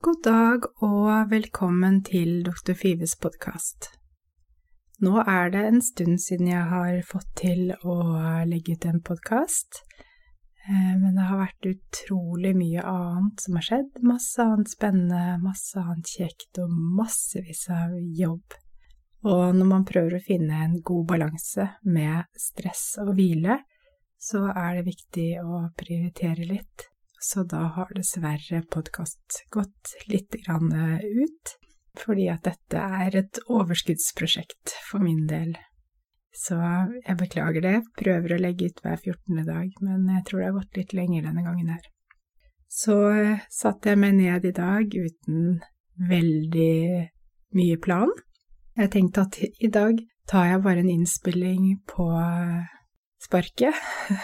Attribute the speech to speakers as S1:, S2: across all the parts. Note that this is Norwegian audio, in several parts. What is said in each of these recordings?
S1: God dag og velkommen til Dr. Fives podkast. Nå er det en stund siden jeg har fått til å legge ut en podkast, eh, men det har vært utrolig mye annet som har skjedd. Masse annet spennende, masse annet kjekt og massevis av jobb. Og når man prøver å finne en god balanse med stress og hvile, så er det viktig å prioritere litt så da har dessverre podkast gått litt eh, ut, fordi at dette er et overskuddsprosjekt for min del. Så jeg beklager det, prøver å legge ut hver 14. dag, men jeg tror det har gått litt lenger denne gangen her. Så eh, satte jeg meg ned i dag uten veldig mye plan. Jeg tenkte at i dag tar jeg bare en innspilling på eh, sparket.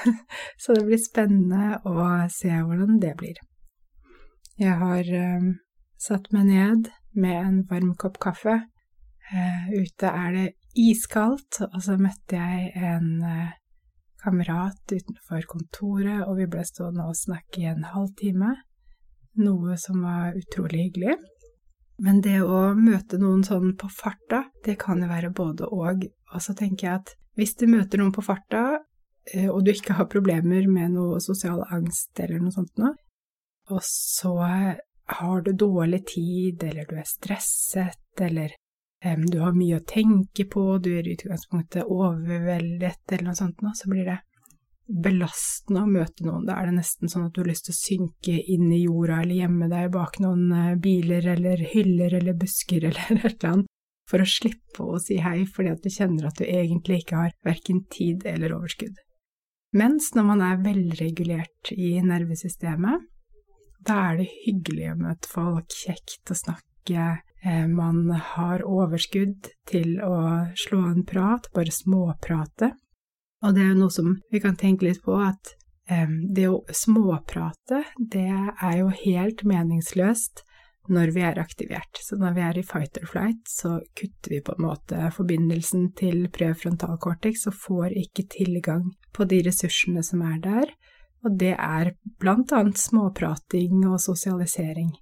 S1: Så det blir spennende å se hvordan det blir. Jeg har um, satt meg ned med en varm kopp kaffe. Uh, ute er det iskaldt, og så møtte jeg en uh, kamerat utenfor kontoret, og vi ble stående og snakke i en halvtime. Noe som var utrolig hyggelig. Men det å møte noen sånn på farta, det kan jo være både og. Og så tenker jeg at hvis du møter noen på farta, eh, og du ikke har problemer med noe sosial angst eller noe sånt noe, og så har du dårlig tid, eller du er stresset, eller um, du har mye å tenke på, du er i utgangspunktet overveldet, eller noe sånt noe, så blir det belastende å møte noen. Da er det nesten sånn at du har lyst til å synke inn i jorda eller gjemme deg bak noen eh, biler eller hyller eller busker eller et eller annet for å slippe å si hei fordi at du kjenner at du egentlig ikke har verken tid eller overskudd. Mens når man er velregulert i nervesystemet, da er det hyggelig å møte folk, kjekt å snakke, eh, man har overskudd til å slå en prat, bare småprate. Og det er jo noe som vi kan tenke litt på, at um, det å småprate, det er jo helt meningsløst når vi er aktivert. Så når vi er i fight or flight, så kutter vi på en måte forbindelsen til prefrontalcortex og får ikke tilgang på de ressursene som er der, og det er blant annet småprating og sosialisering.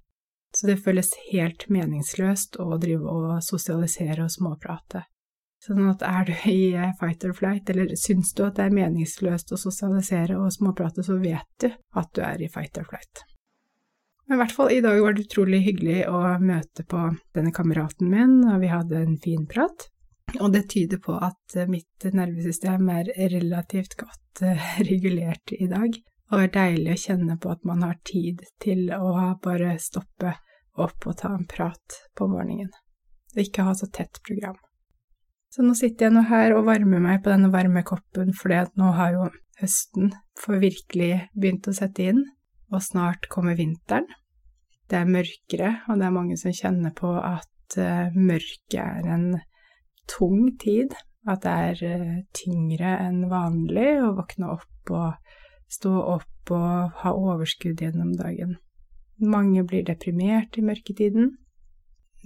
S1: Så det føles helt meningsløst å drive og sosialisere og småprate. Sånn at er du i fight or flight, eller syns du at det er meningsløst å sosialisere og småprate, så vet du at du er i fight or flight. Men i hvert fall i dag var det utrolig hyggelig å møte på denne kameraten min, og vi hadde en fin prat. Og det tyder på at mitt nervesystem er relativt godt eh, regulert i dag, og det er deilig å kjenne på at man har tid til å bare stoppe opp og ta en prat på morgenen, og ikke ha så tett program. Så nå sitter jeg nå her og varmer meg på denne varme koppen, fordi nå har jo høsten for virkelig begynt å sette inn, og snart kommer vinteren. Det er mørkere, og det er mange som kjenner på at uh, mørket er en tung tid. At det er uh, tyngre enn vanlig å våkne opp og stå opp og ha overskudd gjennom dagen. Mange blir deprimert i mørketiden,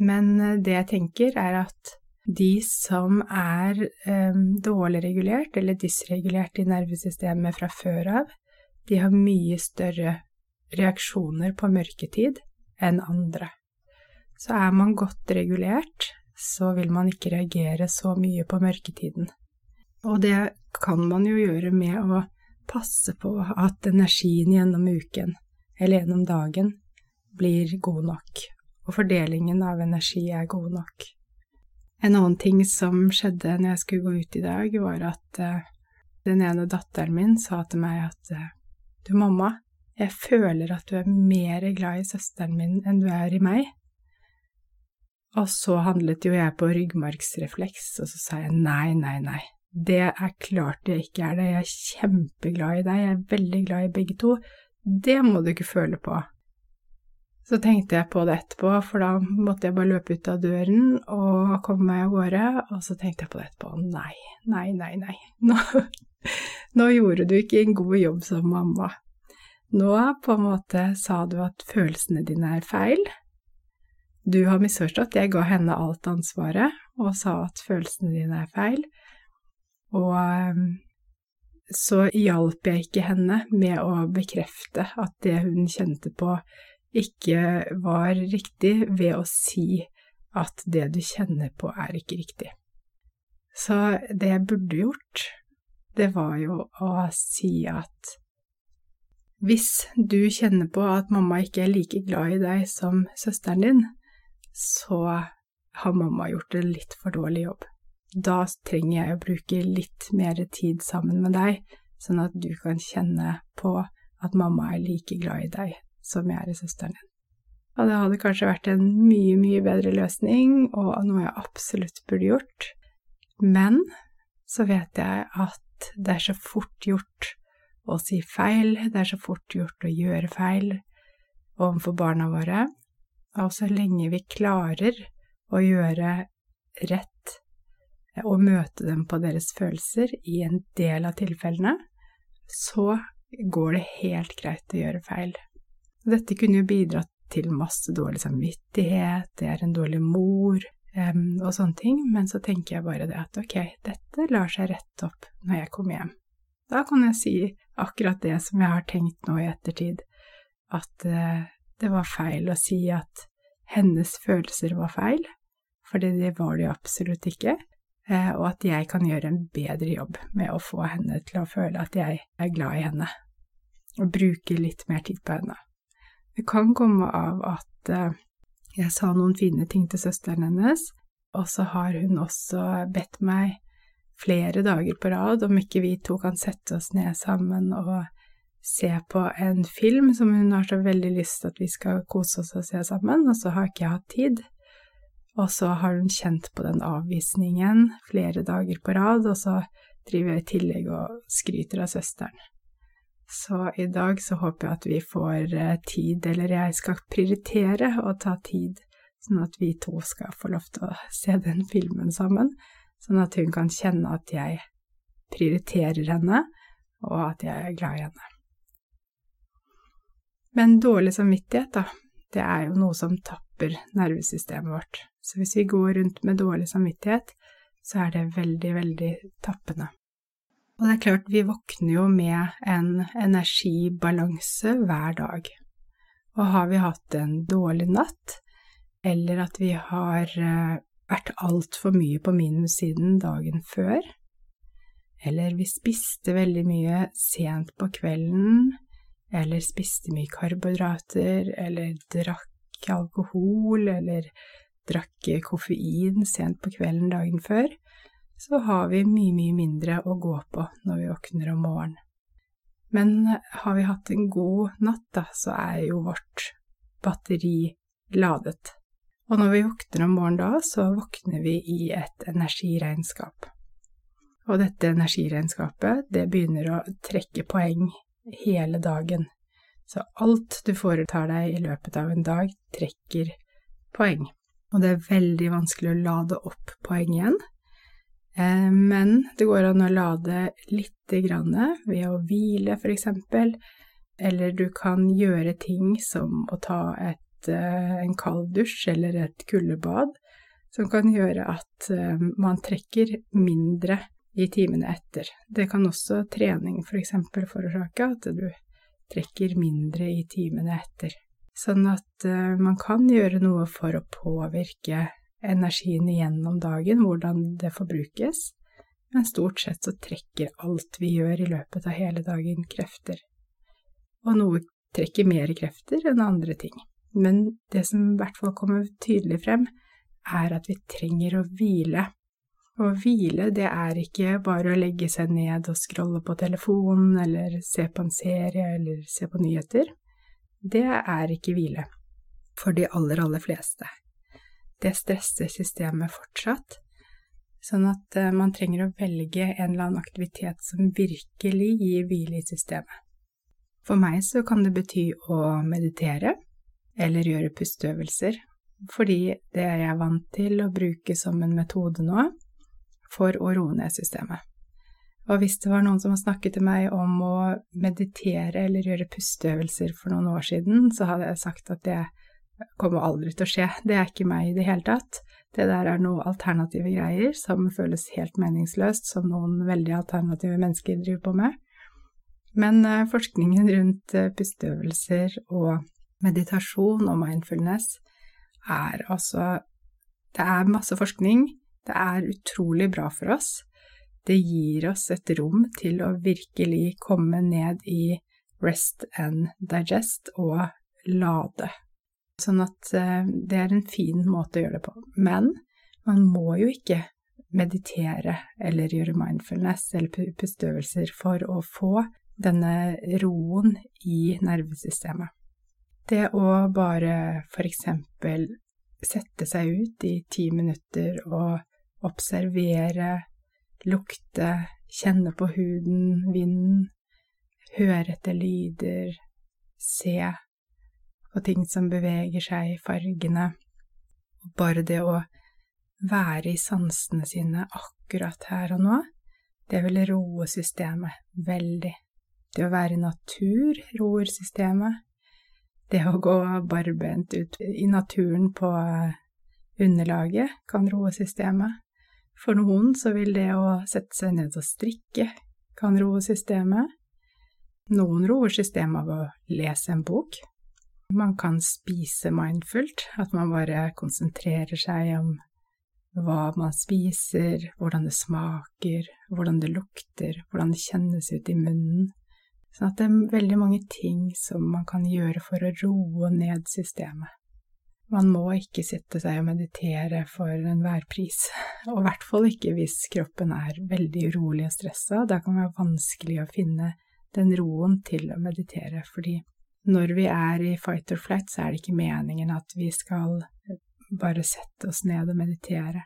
S1: men uh, det jeg tenker, er at de som er dårlig regulert eller dysregulert i nervesystemet fra før av, de har mye større reaksjoner på mørketid enn andre. Så er man godt regulert, så vil man ikke reagere så mye på mørketiden. Og det kan man jo gjøre med å passe på at energien gjennom uken, eller gjennom dagen, blir god nok, og fordelingen av energi er god nok. En annen ting som skjedde når jeg skulle gå ut i dag, var at uh, den ene datteren min sa til meg at uh, du, mamma, jeg føler at du er mer glad i søsteren min enn du er i meg. Og så handlet jo jeg på ryggmargsrefleks, og så sa jeg nei, nei, nei, det er klart jeg ikke er det, jeg er kjempeglad i deg, jeg er veldig glad i begge to, det må du ikke føle på. Så tenkte jeg på det etterpå, for da måtte jeg bare løpe ut av døren og komme meg av gårde, og så tenkte jeg på det etterpå. Nei, nei, nei, nei. Nå, nå gjorde du ikke en god jobb som mamma. Nå på en måte sa du at følelsene dine er feil. Du har misforstått, jeg ga henne alt ansvaret og sa at følelsene dine er feil. Og ehm, så hjalp jeg ikke henne med å bekrefte at det hun kjente på, ikke var riktig, ved å si at det du kjenner på, er ikke riktig. Så det jeg burde gjort, det var jo å si at hvis du kjenner på at mamma ikke er like glad i deg som søsteren din, så har mamma gjort en litt for dårlig jobb. Da trenger jeg å bruke litt mer tid sammen med deg, sånn at du kan kjenne på at mamma er like glad i deg som jeg er i søsteren din. Og det hadde kanskje vært en mye, mye bedre løsning, og noe jeg absolutt burde gjort. Men så vet jeg at det er så fort gjort å si feil, det er så fort gjort å gjøre feil overfor barna våre, og så lenge vi klarer å gjøre rett og møte dem på deres følelser i en del av tilfellene, så går det helt greit å gjøre feil. Dette kunne jo bidratt til masse dårlig samvittighet, det er en dårlig mor um, og sånne ting, men så tenker jeg bare det at ok, dette lar seg rette opp når jeg kommer hjem. Da kan jeg si akkurat det som jeg har tenkt nå i ettertid, at uh, det var feil å si at hennes følelser var feil, for det var de absolutt ikke, uh, og at jeg kan gjøre en bedre jobb med å få henne til å føle at jeg er glad i henne, og bruke litt mer tid på henne. Det kan komme av at uh, jeg sa noen fine ting til søsteren hennes, og så har hun også bedt meg flere dager på rad om ikke vi to kan sette oss ned sammen og se på en film som hun har så veldig lyst til at vi skal kose oss og se sammen, og så har ikke jeg hatt tid. Og så har hun kjent på den avvisningen flere dager på rad, og så driver jeg i tillegg og skryter av søsteren. Så i dag så håper jeg at vi får eh, tid, eller jeg skal prioritere å ta tid, sånn at vi to skal få lov til å se den filmen sammen sånn at hun kan kjenne at jeg prioriterer henne, og at jeg er glad i henne. Men dårlig samvittighet, da, det er jo noe som tapper nervesystemet vårt. Så hvis vi går rundt med dårlig samvittighet, så er det veldig, veldig tappende. Og det er klart, vi våkner jo med en energibalanse hver dag. Og har vi hatt en dårlig natt, eller at vi har eh, vært altfor mye på minussiden dagen før, eller vi spiste veldig mye sent på kvelden, eller spiste mye karbohydrater, eller drakk alkohol, eller drakk koffein sent på kvelden dagen før, så har vi mye, mye mindre å gå på når vi våkner om morgenen. Men har vi hatt en god natt, da, så er jo vårt batteri ladet. Og når vi våkner om morgenen da, så våkner vi i et energiregnskap. Og dette energiregnskapet, det begynner å trekke poeng hele dagen. Så alt du foretar deg i løpet av en dag, trekker poeng. Og det er veldig vanskelig å lade opp poeng igjen. Eh, men det går an å lade lite grann ved å hvile, for eksempel, eller du kan gjøre ting som å ta et Eh, en kald dusj eller et kuldebad, som kan gjøre at eh, man trekker mindre i timene etter. Det kan også trening for eksempel forårsake, at du trekker mindre i timene etter. Sånn at man kan gjøre noe for å påvirke energien gjennom dagen, hvordan det forbrukes, men stort sett så trekker alt vi gjør i løpet av hele dagen, krefter. Og noe trekker mer krefter enn andre ting. Men det som i hvert fall kommer tydelig frem, er at vi trenger å hvile. Å hvile, det er ikke bare å legge seg ned og scrolle på telefonen, eller se på en serie, eller se på nyheter. Det er ikke hvile. For de aller, aller fleste. Det stresser systemet fortsatt, sånn at eh, man trenger å velge en eller annen aktivitet som virkelig gir hvile i systemet. For meg så kan det bety å meditere eller gjøre pusteøvelser, fordi det er jeg vant til å bruke som en metode nå for å roe ned systemet. Og hvis det var noen som snakket til meg om å meditere eller gjøre pusteøvelser for noen år siden, så hadde jeg sagt at det kommer aldri til å skje, det er ikke meg i det hele tatt. Det der er noe alternative greier som føles helt meningsløst, som noen veldig alternative mennesker driver på med. Men uh, forskningen rundt uh, pusteøvelser og meditasjon og mindfulness er altså Det er masse forskning, det er utrolig bra for oss. Det gir oss et rom til å virkelig komme ned i rest and digest og lade Sånn at eh, det er en fin måte å gjøre det på. Men man må jo ikke meditere eller gjøre mindfulness eller pusteøvelser for å få denne roen i nervesystemet. Det å bare for eksempel sette seg ut i ti minutter og observere, lukte, kjenne på huden, vinden, høre etter lyder, se og ting som beveger seg, i fargene. Bare det å være i sansene sine akkurat her og nå, det vil roe systemet veldig. Det å være i natur roer systemet. Det å gå barbent ut i naturen på underlaget kan roe systemet. For noen så vil det å sette seg ned og strikke kan roe systemet. Noen roer systemet av å lese en bok, man kan spise mindfullt, at man bare konsentrerer seg om hva man spiser, hvordan det smaker, hvordan det lukter, hvordan det kjennes ut i munnen. Sånn at det er veldig mange ting som man kan gjøre for å roe ned systemet. Man må ikke sitte seg og meditere for enhver pris, og i hvert fall ikke hvis kroppen er veldig urolig og stressa. Da kan det være vanskelig å finne den roen til å meditere, fordi når vi er i fight or flight, så er det ikke meningen at vi skal bare sette oss ned og meditere.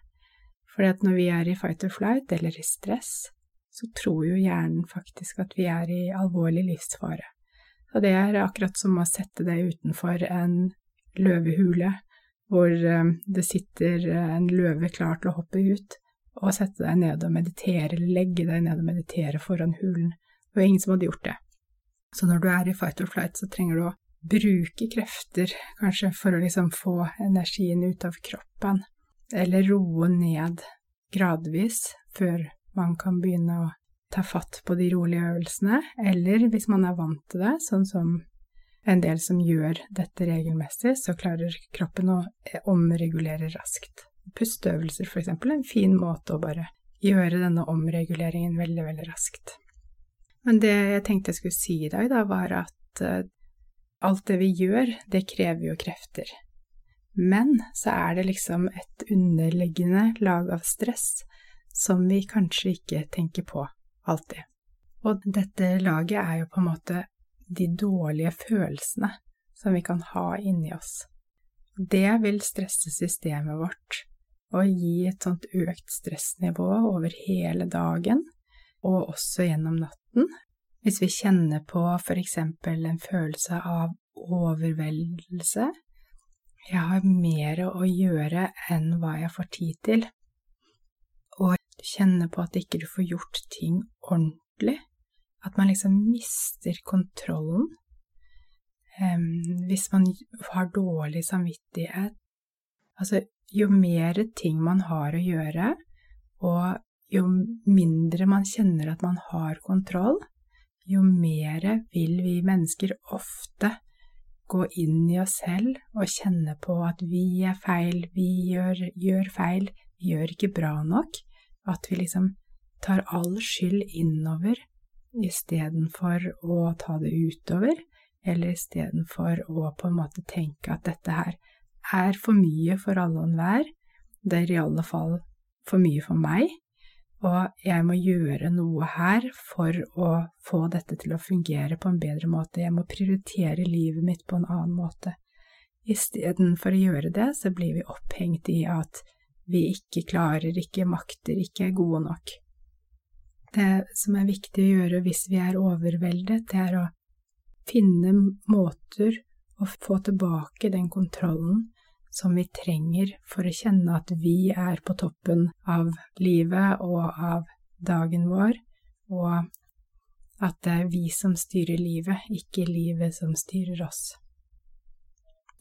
S1: Fordi at når vi er i fight or flight, eller i stress, så tror jo hjernen faktisk at vi er i alvorlig livsfare. Og det er akkurat som å sette deg utenfor en løvehule, hvor eh, det sitter en løve klar til å hoppe ut, og sette deg ned og meditere, eller legge deg ned og meditere foran hulen. Det var ingen som hadde gjort det. Så når du er i fight or flight, så trenger du å bruke krefter, kanskje, for å liksom få energien ut av kroppen, eller roe ned gradvis før man kan begynne å ta fatt på de rolige øvelsene, eller hvis man er vant til det, sånn som en del som gjør dette regelmessig, så klarer kroppen å omregulere raskt. Pusteøvelser, for eksempel, er en fin måte å bare gjøre denne omreguleringen veldig, veldig raskt. Men det jeg tenkte jeg skulle si i dag, da, var at uh, alt det vi gjør, det krever jo krefter. Men så er det liksom et underliggende lag av stress som vi kanskje ikke tenker på alltid. Og dette laget er jo på en måte de dårlige følelsene som vi kan ha inni oss. Det vil stresse systemet vårt og gi et sånt økt stressnivå over hele dagen og også gjennom natten. Hvis vi kjenner på for eksempel en følelse av overveldelse, jeg har mer å gjøre enn hva jeg får tid til, og kjenner på at ikke du får gjort ting ordentlig, at man liksom mister kontrollen. Um, hvis man har dårlig samvittighet Altså, jo mer ting man har å gjøre, og jo mindre man kjenner at man har kontroll, jo mer vil vi mennesker ofte gå inn i oss selv og kjenne på at vi er feil, vi gjør, gjør feil, vi gjør ikke bra nok, at vi liksom tar all skyld innover istedenfor å ta det utover, eller istedenfor å på en måte tenke at dette her er for mye for alle og enhver, det er i alle fall for mye for meg, og jeg må gjøre noe her for å få dette til å fungere på en bedre måte. Jeg må prioritere livet mitt på en annen måte. Istedenfor å gjøre det, så blir vi opphengt i at vi ikke klarer, ikke makter, ikke er gode nok. Det som er viktig å gjøre hvis vi er overveldet, det er å finne måter å få tilbake den kontrollen som vi trenger for å kjenne at vi er på toppen av livet og av dagen vår, og at det er vi som styrer livet, ikke livet som styrer oss.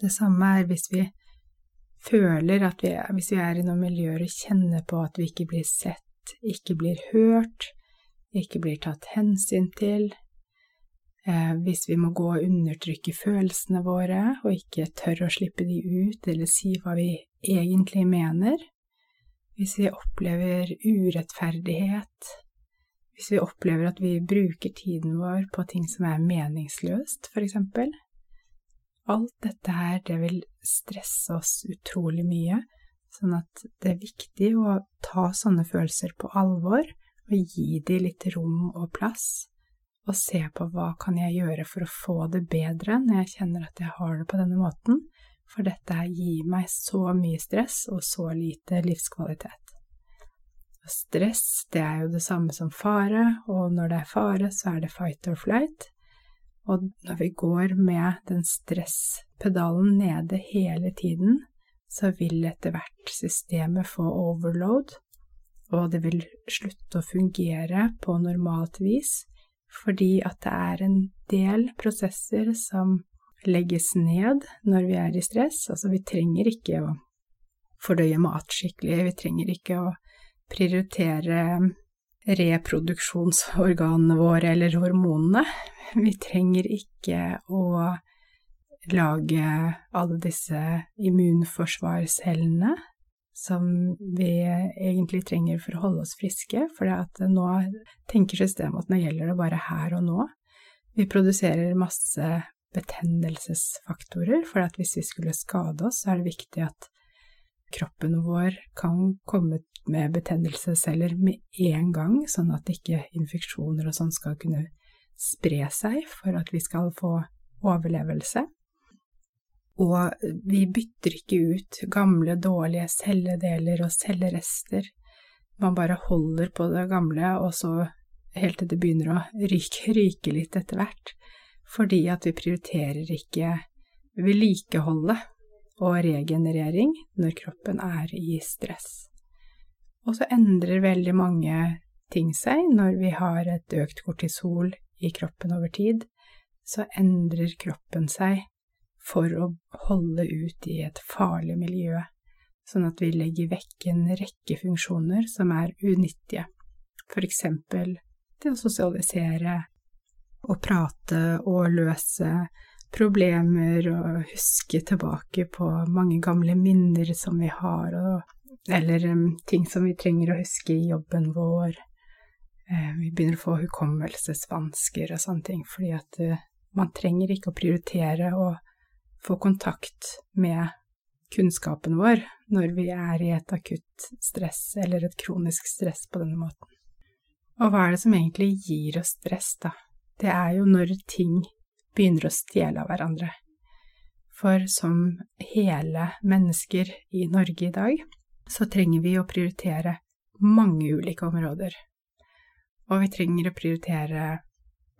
S1: Det samme er hvis vi føler at vi, hvis vi er i noen miljøer og kjenner på at vi ikke blir sett, ikke blir hørt, ikke blir tatt hensyn til, eh, hvis vi må gå og undertrykke følelsene våre og ikke tør å slippe de ut eller si hva vi egentlig mener, hvis vi opplever urettferdighet, hvis vi opplever at vi bruker tiden vår på ting som er meningsløst, eksempel. Alt dette her, det vil stresse oss utrolig mye, sånn at det er viktig å ta sånne følelser på alvor og gi de litt rom og plass, og se på hva kan jeg gjøre for å få det bedre når jeg kjenner at jeg har det på denne måten, for dette gir meg så mye stress og så lite livskvalitet. Og stress, det er jo det samme som fare, og når det er fare, så er det fight or flight. Og når vi går med den stresspedalen nede hele tiden, så vil etter hvert systemet få overload, og det vil slutte å fungere på normalt vis, fordi at det er en del prosesser som legges ned når vi er i stress. Altså, vi trenger ikke å fordøye mat skikkelig, vi trenger ikke å prioritere reproduksjonsorganene våre eller hormonene. Vi trenger ikke å lage alle disse immunforsvarscellene som vi egentlig trenger for å holde oss friske, for nå tenker systemet at nå gjelder det bare her og nå. Vi produserer masse betennelsesfaktorer, for hvis vi skulle skade oss, så er det viktig at kroppen vår kan komme med betennelsesceller med en gang, sånn at ikke infeksjoner og sånn skal kunne spre seg for at vi skal få overlevelse. Og vi bytter ikke ut gamle, dårlige celledeler og cellerester. Man bare holder på det gamle, og så helt til det begynner å ryke, ryke litt etter hvert. Fordi at vi prioriterer ikke vedlikeholdet og regenerering når kroppen er i stress. Og så endrer veldig mange ting seg når vi har et økt kortisol i kroppen over tid. Så endrer kroppen seg for å holde ut i et farlig miljø, sånn at vi legger vekk en rekke funksjoner som er unyttige, for eksempel det å sosialisere og prate og løse problemer og huske tilbake på mange gamle minner som vi har, og, eller um, ting som vi trenger å huske i jobben vår. Eh, vi begynner å få hukommelsesvansker og sånne ting, fordi at uh, man trenger ikke å prioritere å få kontakt med kunnskapen vår når vi er i et akutt stress eller et kronisk stress på denne måten. Og hva er det som egentlig gir oss stress, da? Det er jo når ting begynner å stjele av hverandre. For som hele mennesker i Norge i dag, så trenger vi å prioritere mange ulike områder. Og vi trenger å prioritere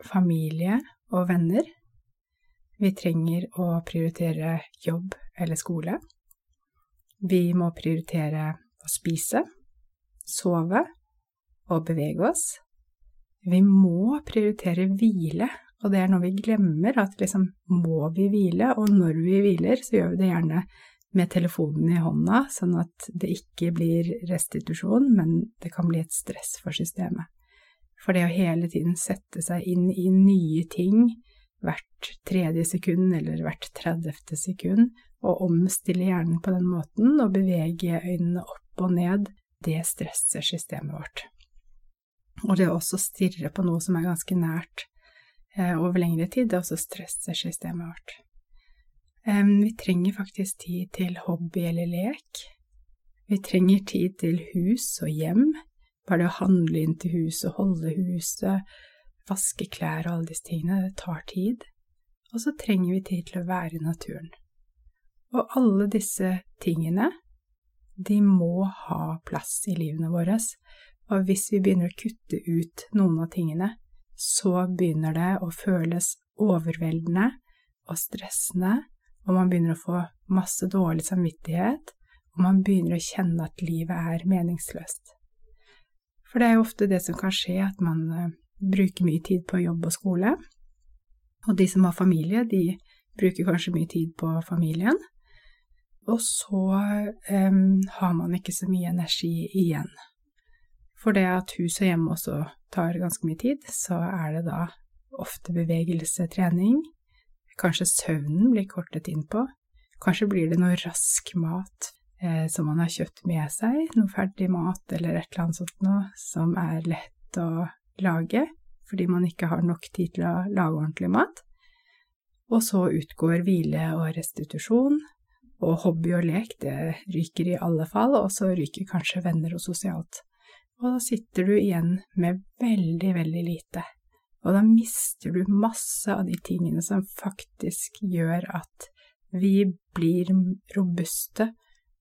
S1: familie og venner, vi trenger å prioritere jobb eller skole. Vi må prioritere å spise, sove og bevege oss. Vi må prioritere hvile, og det er noe vi glemmer, at liksom må vi hvile, og når vi hviler, så gjør vi det gjerne med telefonen i hånda, sånn at det ikke blir restitusjon, men det kan bli et stress for systemet. For det å hele tiden sette seg inn i nye ting, hvert tredje sekund eller hvert tredjefte sekund, og omstille hjernen på den måten og bevege øynene opp og ned, det stresser systemet vårt. Og det å også stirre på noe som er ganske nært eh, over lengre tid, det også stresser systemet vårt. Um, vi trenger faktisk tid til hobby eller lek. Vi trenger tid til hus og hjem, bare det å handle inn til huset, holde huset, vaske klær og alle disse tingene, det tar tid. Og så trenger vi tid til å være i naturen. Og alle disse tingene, de må ha plass i livene våre. Og hvis vi begynner å kutte ut noen av tingene, så begynner det å føles overveldende og stressende, og man begynner å få masse dårlig samvittighet, og man begynner å kjenne at livet er meningsløst. For det er jo ofte det som kan skje, at man eh, bruker mye tid på jobb og skole, og de som har familie, de bruker kanskje mye tid på familien, og så um, har man ikke så mye energi igjen. For det at hus og hjem også tar ganske mye tid, så er det da ofte bevegelse, trening, kanskje søvnen blir kortet inn på, kanskje blir det noe rask mat eh, som man har kjøpt med seg, noe ferdig mat eller et eller annet sånt noe som er lett å lage, fordi man ikke har nok tid til å lage ordentlig mat. Og så utgår hvile og restitusjon, og hobby og lek, det ryker i alle fall, og så ryker kanskje venner og sosialt. Og da sitter du igjen med veldig, veldig lite. Og da mister du masse av de tingene som faktisk gjør at vi blir robuste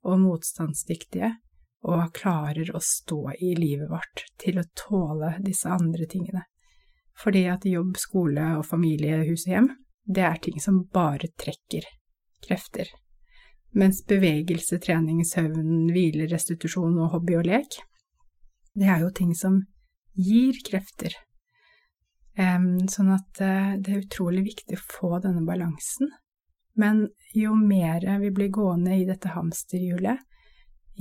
S1: og motstandsdyktige og klarer å stå i livet vårt til å tåle disse andre tingene. Fordi at jobb, skole og familie, hus og hjem, det er ting som bare trekker krefter. Mens bevegelse, trening, søvn, hvile, restitusjon og hobby og lek, det er jo ting som gir krefter. Sånn at uh, det er utrolig viktig å få denne balansen. Men jo mer vi blir gående i dette hamsterhjulet,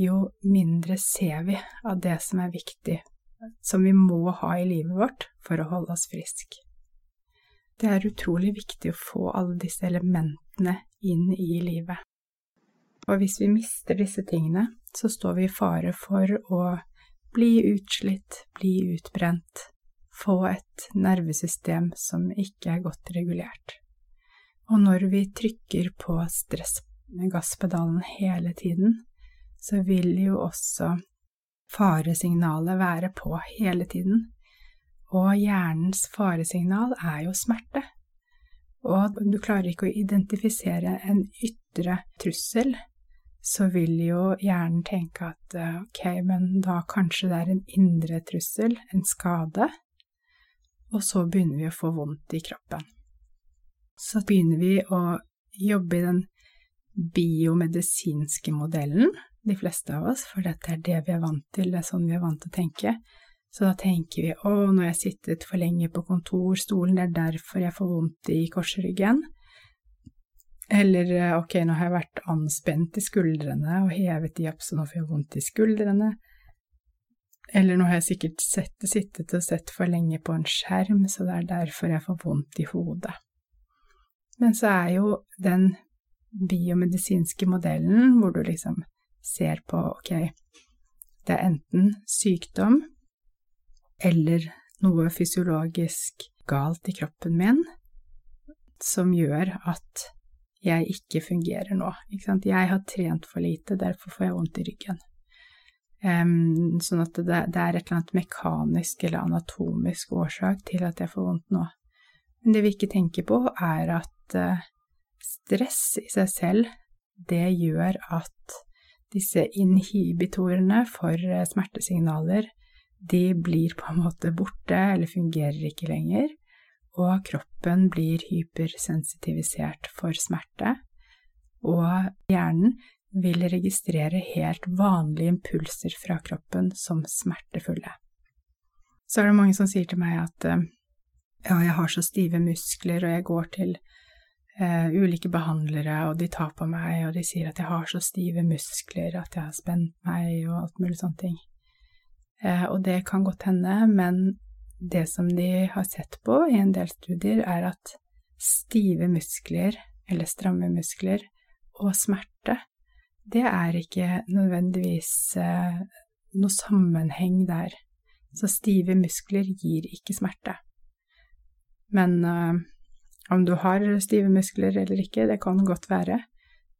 S1: jo mindre ser vi av det som er viktig, som vi må ha i livet vårt for å holde oss friske. Det er utrolig viktig å få alle disse elementene inn i livet. Og hvis vi mister disse tingene, så står vi i fare for å bli utslitt, bli utbrent, få et nervesystem som ikke er godt regulert. Og når vi trykker på stressgasspedalen hele tiden, så vil jo også faresignalet være på hele tiden, og hjernens faresignal er jo smerte. Og du klarer ikke å identifisere en ytre trussel, så vil jo hjernen tenke at eh, ok, men da kanskje det er en indre trussel, en skade, og så begynner vi å få vondt i kroppen. Så begynner vi å jobbe i den biomedisinske modellen, de fleste av oss, for dette er det vi er vant til, det er sånn vi er vant til å tenke. Så da tenker vi å, nå har jeg sittet for lenge på kontorstolen, det er derfor jeg får vondt i korsryggen. Eller ok, nå har jeg vært anspent i skuldrene og hevet de opp, så nå får jeg vondt i skuldrene. Eller nå har jeg sikkert sett, sittet og sett for lenge på en skjerm, så det er derfor jeg får vondt i hodet. Men så er jo den biomedisinske modellen hvor du liksom ser på ok, det er enten sykdom eller noe fysiologisk galt i kroppen min som gjør at jeg ikke fungerer nå. Ikke jeg har trent for lite, derfor får jeg vondt i ryggen. Um, sånn at det, det, er et eller annet mekanisk eller anatomisk årsak til at jeg får vondt nå. Men det vi ikke tenker på, er at uh, stress i seg selv, det gjør at disse inhibitorene for uh, smertesignaler de blir på en måte borte eller fungerer ikke lenger, og kroppen blir hypersensitivisert for smerte, og hjernen vil registrere helt vanlige impulser fra kroppen som smertefulle. Så er det mange som sier til meg at eh, ja, jeg har så stive muskler, og jeg går til uh, ulike behandlere, og de tar på meg, og de sier at jeg har så stive muskler, at jeg har spent meg, og alt mulig sånne ting. Eh, og det kan godt hende, men det som de har sett på i en del studier, er at stive muskler, eller stramme muskler, og smerte, det er ikke nødvendigvis eh, noe sammenheng der. Så stive muskler gir ikke smerte. Men uh, om du har stive muskler eller ikke, det kan godt være.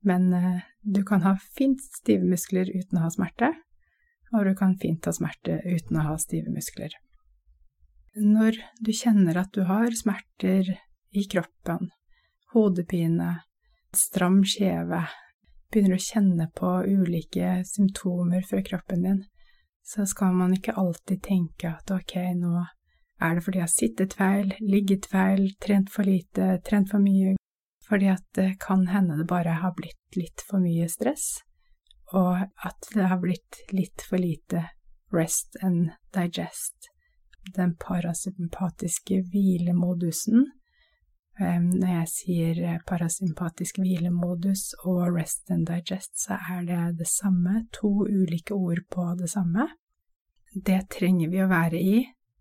S1: Men uh, du kan ha fint stive muskler uten å ha smerte, og du kan fint ha smerte uten å ha stive muskler. Når du kjenner at du har smerter i kroppen, hodepine, stram kjeve, begynner å kjenne på ulike symptomer fra kroppen din, så skal man ikke alltid tenke at ok, nå Er det fordi jeg har sittet feil, ligget feil, trent for lite, trent for mye? Fordi at det kan hende det bare har blitt litt for mye stress, og at det har blitt litt for lite rest and digest. Den parasympatiske hvilemodusen. Når jeg sier parasympatisk hvilemodus og rest and digest, så er det det samme, to ulike ord på det samme. Det trenger vi å være i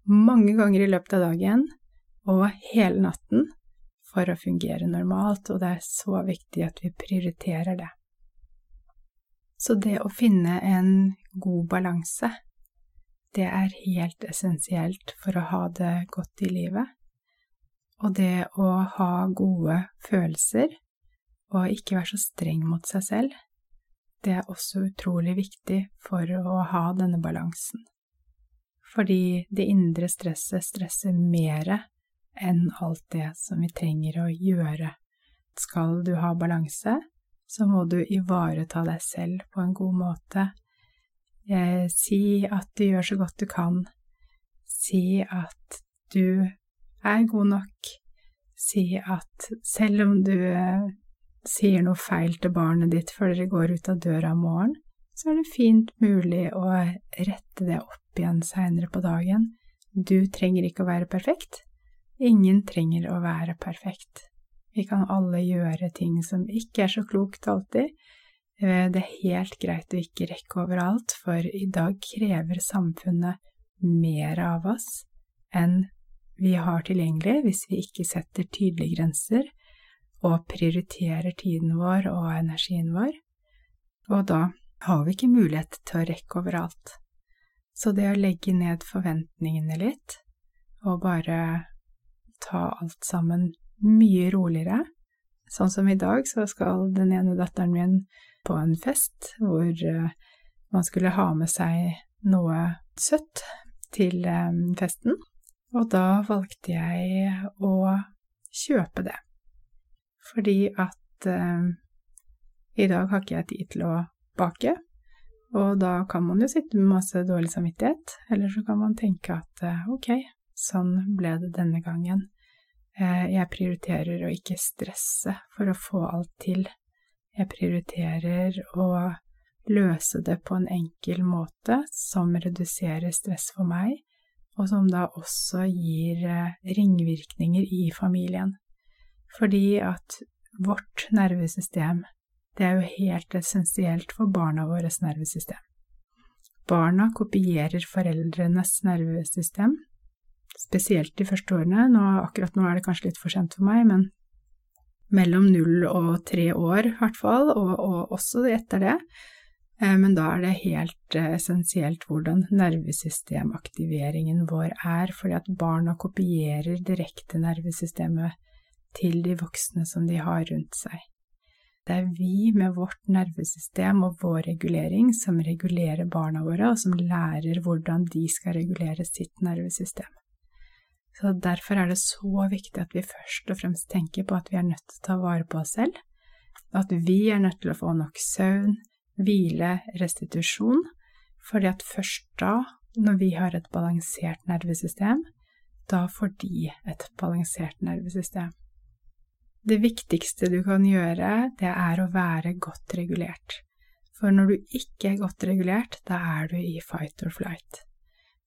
S1: mange ganger i løpet av dagen og hele natten for å fungere normalt, og det er så viktig at vi prioriterer det. Så det å finne en god balanse, det er helt essensielt for å ha det godt i livet. Og det å ha gode følelser og ikke være så streng mot seg selv, det er også utrolig viktig for å ha denne balansen fordi det indre stresset stresser mere enn alt det som vi trenger å gjøre. Skal du ha balanse, så må du ivareta deg selv på en god måte. Eh, si at du gjør så godt du kan. Si at du er god nok. Si at selv om du eh, sier noe feil til barnet ditt før dere går ut av døra om morgenen, så er det fint mulig å rette det opp igjen seinere på dagen. Du trenger ikke å være perfekt. Ingen trenger å være perfekt. Vi kan alle gjøre ting som ikke er så klokt alltid. Eh, det er helt greit å ikke rekke overalt, for i dag krever samfunnet mer av oss enn vi har tilgjengelig hvis vi ikke setter tydelige grenser og prioriterer tiden vår og energien vår. Og da har vi ikke mulighet til å rekke overalt. Så det å legge ned forventningene litt, og bare ta alt sammen mye roligere Sånn som i dag, så skal den ene datteren min på en fest hvor eh, man skulle ha med seg noe søtt til eh, festen, og da valgte jeg å kjøpe det. Fordi at eh, i dag har ikke jeg tid til å bake, og da kan man jo sitte med masse dårlig samvittighet, eller så kan man tenke at eh, ok, sånn ble det denne gangen. Eh, jeg prioriterer å ikke stresse for å få alt til. Jeg prioriterer å løse det på en enkel måte som reduserer stress for meg, og som da også gir eh, ringvirkninger i familien. Fordi at vårt nervesystem det er jo helt essensielt for barna våres nervesystem. Barna kopierer foreldrenes nervesystem, spesielt de første årene. Nå, akkurat nå er det kanskje litt for sent for meg, men mellom null og tre år i hvert fall, og, og også etter det. Eh, men da er det helt eh, essensielt hvordan nervesystemaktiveringen vår er, fordi at barna kopierer direkte nervesystemet til de voksne som de har rundt seg. Det er vi med vårt nervesystem og vår regulering som regulerer barna våre, og som lærer hvordan de skal regulere sitt nervesystem. Så Derfor er det så viktig at vi først og fremst tenker på at vi er nødt til å ta vare på oss selv, at vi er nødt til å få nok søvn, hvile, restitusjon, fordi at først da, når vi har et balansert nervesystem, da får de et balansert nervesystem. Det viktigste du kan gjøre, det er å være godt regulert. For når du ikke er godt regulert, da er du i fight or flight.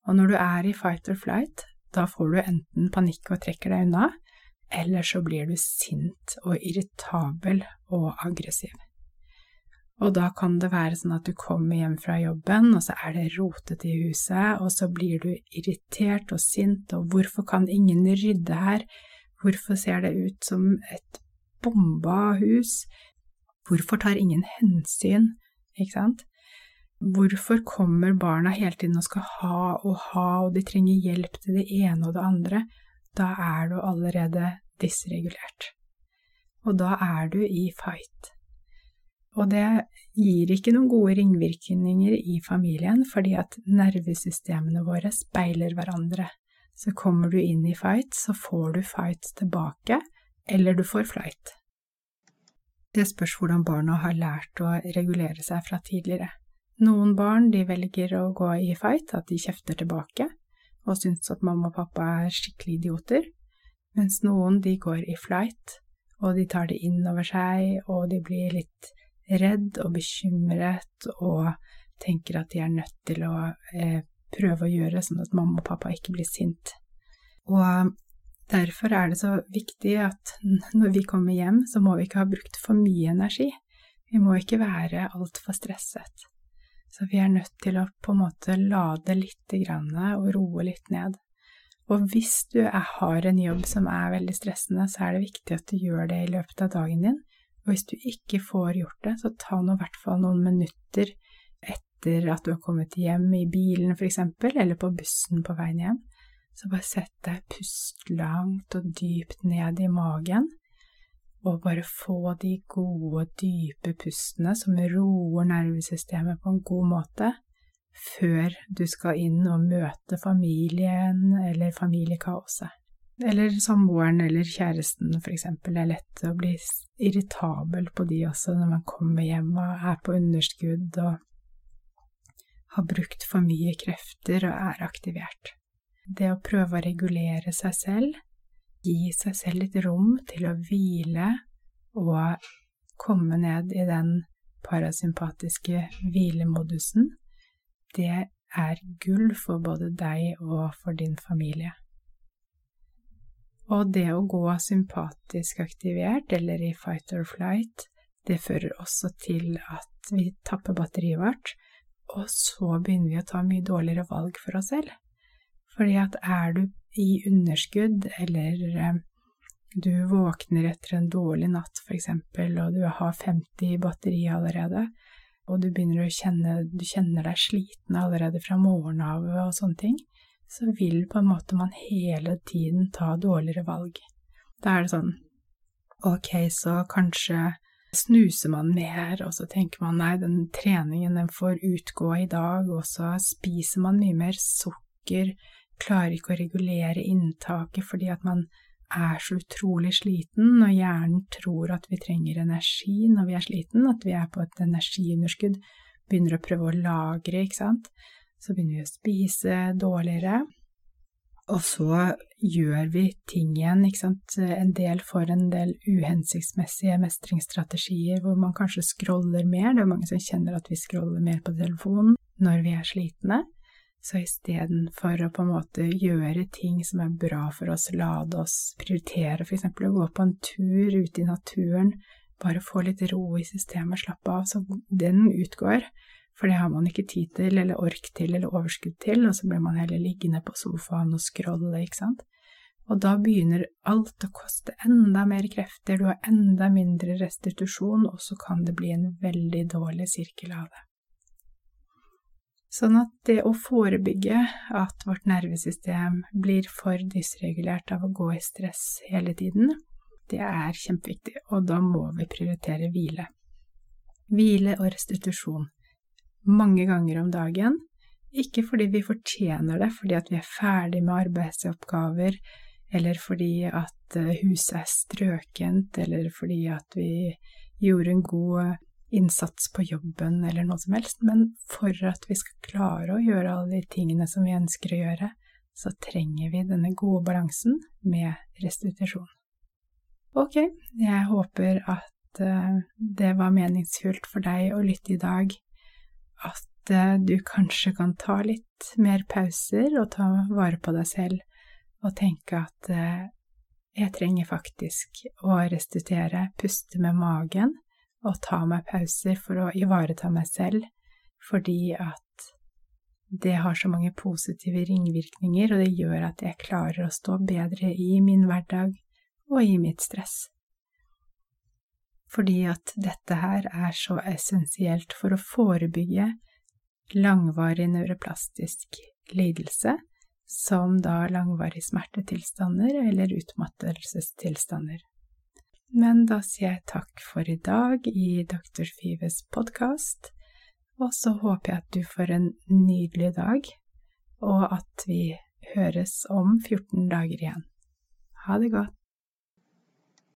S1: Og når du er i fight or flight, da får du enten panikk og trekker deg unna, eller så blir du sint og irritabel og aggressiv. Og da kan det være sånn at du kommer hjem fra jobben, og så er det rotete i huset, og så blir du irritert og sint, og hvorfor kan ingen rydde her, Hvorfor ser det ut som et bomba hus? Hvorfor tar ingen hensyn, ikke sant? Hvorfor kommer barna hele tiden og skal ha og ha, og de trenger hjelp til det ene og det andre? Da er du allerede dysregulert. Og da er du i fight. Og det gir ikke noen gode ringvirkninger i familien, fordi at nervesystemene våre speiler hverandre. Så kommer du inn i fight, så får du fight tilbake, eller du får flight. Det spørs hvordan barna har lært å regulere seg fra tidligere. Noen barn de velger å gå i fight, at de kjefter tilbake, og syns at mamma og pappa er skikkelig idioter, mens noen de går i flight, og de tar det inn over seg, og de blir litt redd og bekymret og tenker at de er nødt til å eh, prøve å gjøre sånn at mamma og pappa ikke blir sint. Og derfor er det så viktig at når vi kommer hjem, så må vi ikke ha brukt for mye energi. Vi må ikke være altfor stresset. Så vi er nødt til å på en måte lade litt grann og roe litt ned. Og hvis du har en jobb som er veldig stressende, så er det viktig at du gjør det i løpet av dagen din. Og hvis du ikke får gjort det, så ta nå i hvert fall noen minutter etter at du har kommet hjem i bilen for eksempel, eller på bussen på veien hjem. Så bare sett deg, pust langt og dypt ned i magen og bare få de gode, dype pustene som roer nervesystemet på en god måte, før du skal inn og møte familien eller familiekaoset. Eller samboeren eller kjæresten, for eksempel. Det er lett å bli irritabel på de også når man kommer hjem og er på underskudd og har brukt for mye krefter og er aktivert. Det å prøve å regulere seg selv gi seg selv litt rom til å hvile og komme ned i den parasympatiske hvilemodusen, det er gull for både deg og for din familie. Og det å gå sympatisk aktivert, eller i fight or flight, det fører også til at vi tapper batteriet vårt, og så begynner vi å ta mye dårligere valg for oss selv. Fordi at er du i underskudd, eller eh, du våkner etter en dårlig natt, eksempel, og du har 50 batteri allerede, og du begynner å kjenne du kjenner deg sliten allerede fra morgenen av og sånne ting, så vil på en måte man hele tiden ta dårligere valg. Da er det sånn ok, så kanskje snuser man mer, og så tenker man nei, den treningen den får utgå i dag, og så spiser man mye mer sukker, klarer ikke å regulere inntaket fordi at man er så utrolig sliten, og hjernen tror at vi trenger energi når vi er sliten, at vi er på et energiunderskudd, begynner å prøve å lagre, ikke sant, så begynner vi å spise dårligere, og så gjør vi ting igjen, ikke sant, en del får en del uhensiktsmessige mestringsstrategier hvor man kanskje scroller mer, det er mange som kjenner at vi scroller mer på telefonen når vi er slitne, så istedenfor å på en måte gjøre ting som er bra for oss, lade oss, prioritere eksempel å gå på en tur ute i naturen, bare få litt ro i systemet, slappe av, så den utgår, for det har man ikke tid til, eller ork til, eller overskudd til, og så blir man heller liggende på sofaen og scrolle, ikke sant. Og da begynner alt å koste enda mer krefter, du har enda mindre restitusjon, og så kan det bli en veldig dårlig sirkel av det. Sånn at det å forebygge at vårt nervesystem blir for dysregulert av å gå i stress hele tiden, det er kjempeviktig, og da må vi prioritere hvile. Hvile og restitusjon mange ganger om dagen, ikke fordi vi fortjener det, fordi at vi er ferdig med arbeidsoppgaver, eller fordi at eh, huset er strøkent, eller fordi at vi gjorde en god innsats på jobben eller noe som helst, men for at vi skal klare å gjøre alle de tingene som vi ønsker å gjøre, så trenger vi denne gode balansen med restitusjon. Ok, jeg håper at uh, det var meningsfullt for deg å lytte i dag, at uh, du kanskje kan ta litt mer pauser og ta vare på deg selv, og tenke at uh, jeg trenger faktisk å restituere, puste med magen, og ta meg pauser for å ivareta meg selv, fordi at det har så mange positive ringvirkninger, og det gjør at jeg klarer å stå bedre i min hverdag og i mitt stress. Fordi at dette her er så essensielt for å forebygge langvarig neuroplastisk lidelse, som da langvarige smertetilstander eller utmattelsestilstander. Men da sier jeg takk for i dag i Dr. Fives podkast, og så håper jeg at du får en nydelig dag, og at vi høres om 14 dager igjen. Ha det godt.